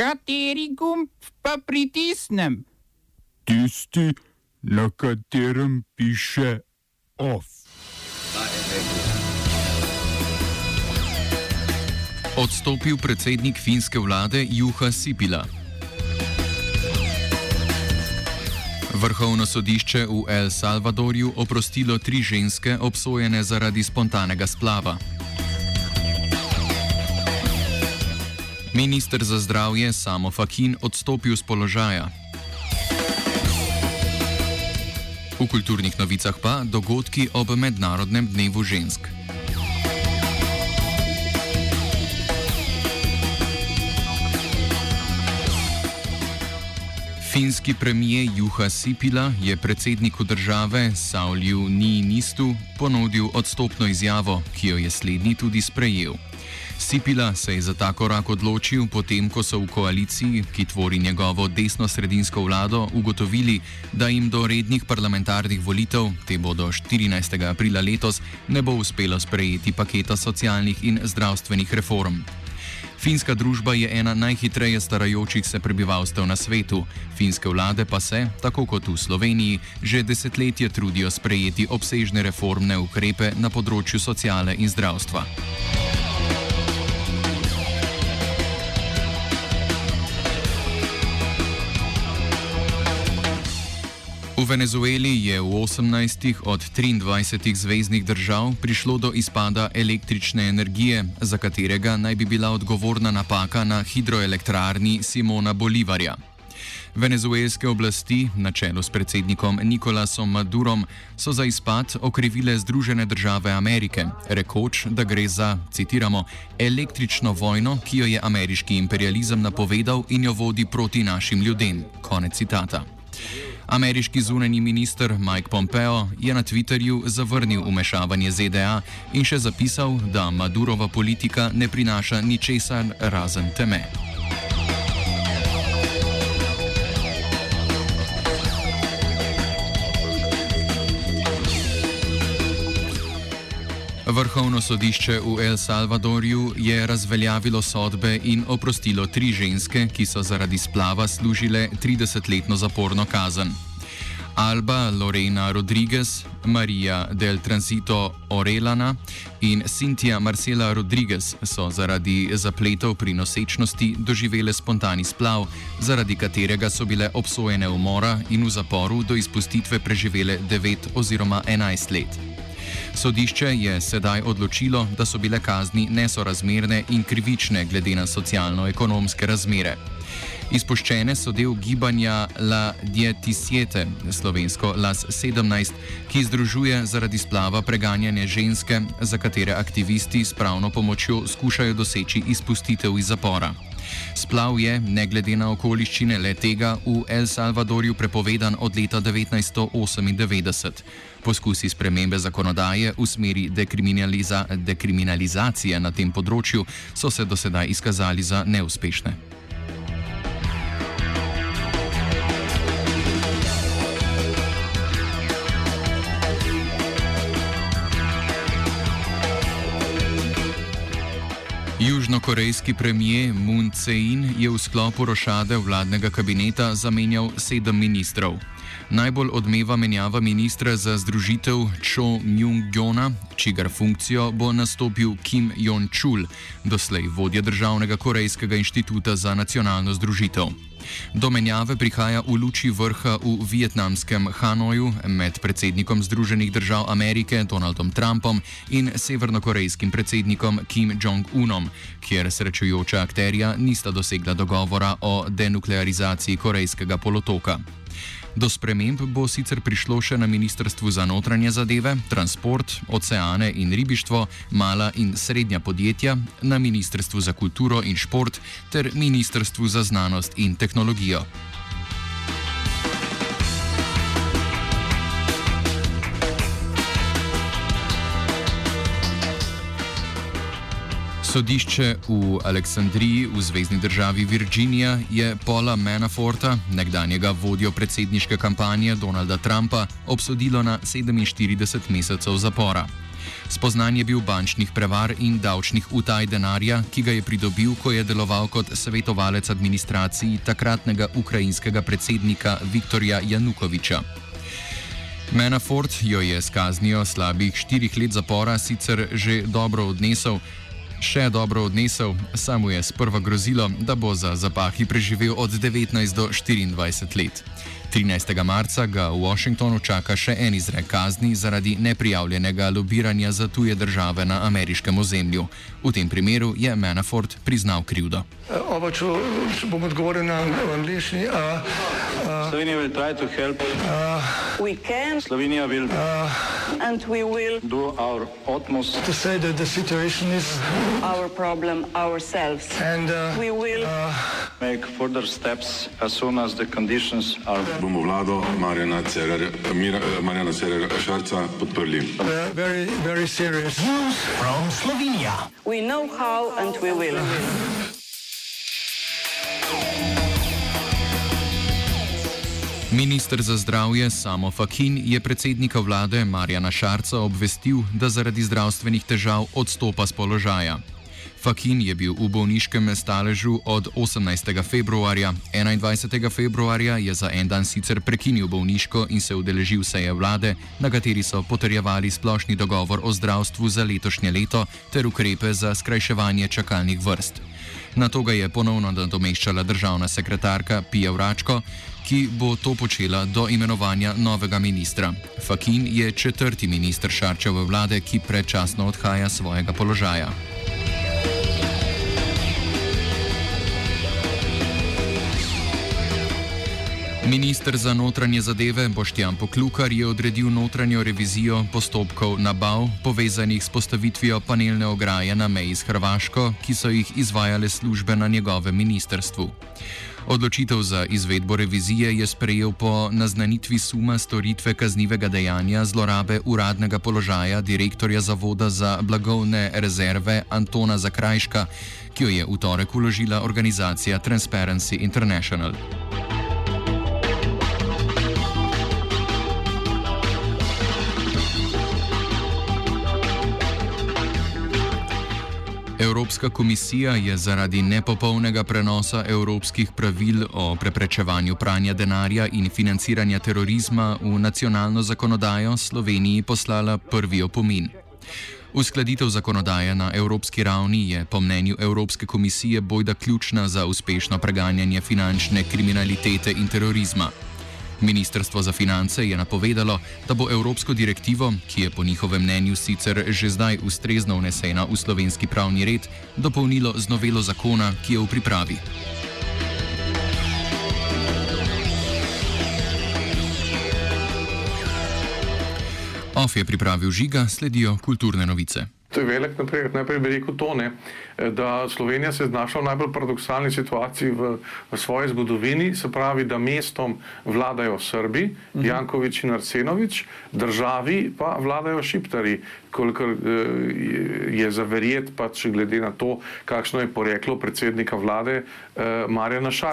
Kateri gumb pa pritisnem? Tisti, na katerem piše OF. Odstopil predsednik finske vlade Juha Sipila. Vrhovno sodišče v El Salvadorju oprostilo tri ženske obsojene zaradi spontanega splava. Ministr za zdravje Samo Fakin odstopil z položaja. V kulturnih novicah pa dogodki ob Mednarodnem dnevu žensk. Finski premijer Juha Sipila je predsedniku države Saulju Niinistu ponudil odstopno izjavo, ki jo je slednji tudi sprejel. Sipila se je za ta korak odločil, potem ko so v koaliciji, ki tvori njegovo desno-sredinsko vlado, ugotovili, da jim do rednih parlamentarnih volitev, te bodo 14. aprila letos, ne bo uspelo sprejeti paketa socialnih in zdravstvenih reform. Finska družba je ena najhitreje starajočih se prebivalstev na svetu. Finske vlade pa se, tako kot v Sloveniji, že desetletje trudijo sprejeti obsežne reformne ukrepe na področju sociale in zdravstva. V Venezueli je v 18 od 23 zvezdnih držav prišlo do izpada električne energije, za katerega naj bi bila odgovorna napaka na hidroelektrarni Simona Bolivarja. Venezuelske oblasti, na čelu s predsednikom Nikolasom Madurom, so za izpad okrivile Združene države Amerike, rekoč, da gre za, citiramo, električno vojno, ki jo je ameriški imperializem napovedal in jo vodi proti našim ljudem. Konec citata. Ameriški zunani minister Mike Pompeo je na Twitterju zavrnil umešavanje ZDA in še zapisal, da Madurova politika ne prinaša ničesar razen teme. Vrhovno sodišče v El Salvadorju je razveljavilo sodbe in oprostilo tri ženske, ki so zaradi splava služile 30-letno zaporno kazen. Alba Lorena Rodriguez, Maria del Transito Orelana in Cynthia Marcela Rodriguez so zaradi zapletov pri nosečnosti doživele spontani splav, zaradi katerega so bile obsojene umora in v zaporu do izpustitve preživele 9 oziroma 11 let. Sodišče je sedaj odločilo, da so bile kazni nesorazmerne in krivične glede na socialno-ekonomske razmere. Izpuščene so del gibanja La Dietisiete, slovensko Las 17, ki združuje zaradi splava preganjanje ženske, za katere aktivisti s pravno pomočjo skušajo doseči izpustitev iz zapora. Splav je, ne glede na okoliščine le tega, v El Salvadorju prepovedan od leta 1998. Poskusi spremembe zakonodaje v smeri dekriminaliza dekriminalizacije na tem področju so se do sedaj izkazali za neuspešne. Južnokorejski premijer Moon Jae-in je v sklopu rošade vladnega kabineta zamenjal sedem ministrov. Najbolj odmeva menjava ministra za združitev Cho Myung-gyona, čigar funkcijo bo nastopil Kim Jong-chul, doslej vodja Državnega korejskega inštituta za nacionalno združitev. Do menjave prihaja v luči vrha v vietnamskem Hanoju med predsednikom Združenih držav Amerike Donaldom Trumpom in severnokorejskim predsednikom Kim Jong-unom, kjer srečujoča akterja nista dosegla dogovora o denuklearizaciji korejskega polotoka. Do sprememb bo sicer prišlo še na Ministrstvu za notranje zadeve, transport, oceane in ribištvo, mala in srednja podjetja, na Ministrstvu za kulturo in šport ter Ministrstvu za znanost in tehnologijo. Sodišče v Aleksandriji v zvezdni državi Virginija je Paula Manaforta, nekdanjega vodjo predsedniške kampanje Donalda Trumpa, obsodilo na 47 mesecev zapora. Spoznan je bil bančnih prevar in davčnih utaj denarja, ki ga je pridobil, ko je deloval kot svetovalec administraciji takratnega ukrajinskega predsednika Viktorja Janukoviča. Manafort jo je s kaznijo slabih štirih let zapora sicer že dobro odnesel, še dobro odnesel, samo je sprva grozilo, da bo za zapahi preživel od 19 do 24 let. 13. marca ga v Washingtonu čaka še en izrek kazni zaradi neprijavljenega lobiranja za tuje države na ameriškem ozemlju. V tem primeru je Manafort priznal krivdo. Oba, če, če bom odgovoril na angliški. Slovenija help. We can Slovenija will and we will do our utmost To say that the situation is our problem ourselves. and uh, We will make further steps as soon as the conditions are bomo vlado Marjana Cererja, Mira, Marjana Cererja Šarca podprli. uh, very, very serious. we know how and we will. Ministr za zdravje Samo Fakin je predsednika vlade Marjana Šarca obvestil, da zaradi zdravstvenih težav odstopa z položaja. Fakin je bil v bolniškem staležu od 18. februarja. 21. februarja je za en dan sicer prekinil bolniško in se udeležil seje vlade, na kateri so potrjevali splošni dogovor o zdravstvu za letošnje leto ter ukrepe za skrajševanje čakalnih vrst. Na to ga je ponovno nadomeščala državna sekretarka Pija Vračko, ki bo to počela do imenovanja novega ministra. Fakin je četrti minister Šarčeve vlade, ki predčasno odhaja svojega položaja. Ministr za notranje zadeve Boštjan Poklukar je odredil notranjo revizijo postopkov nabav povezanih s postavitvijo panelne ograje na meji s Hrvaško, ki so jih izvajale službe na njegovem ministrstvu. Odločitev za izvedbo revizije je sprejel po naznanitvi suma storitve kaznivega dejanja zlorabe uradnega položaja direktorja Zavoda za blagovne rezerve Antona Zakrajška, ki jo je v torek uložila organizacija Transparency International. Evropska komisija je zaradi nepopolnega prenosa evropskih pravil o preprečevanju pranja denarja in financiranja terorizma v nacionalno zakonodajo Sloveniji poslala prvi opomin. Uskladitev zakonodaje na evropski ravni je po mnenju Evropske komisije bojda ključna za uspešno preganjanje finančne kriminalitete in terorizma. Ministrstvo za finance je napovedalo, da bo evropsko direktivo, ki je po njihovem mnenju sicer že zdaj ustrezno vnesena v slovenski pravni red, dopolnilo z novelo zakona, ki je v pripravi. OF je pripravil žiga, sledijo kulturne novice. To je velik napredek. Najprej bi rekel to, ne, da Slovenija se je znašla v najbolj paradoksalni situaciji v, v svoji zgodovini, se pravi, da mestom vladajo Srbi, uh -huh. Jankovič in Arsenovič, državi pa vladajo Šiptari, kolikor je za verjet, pač glede na to, kakšno je poreklo predsednika vlade Marjana Šarca.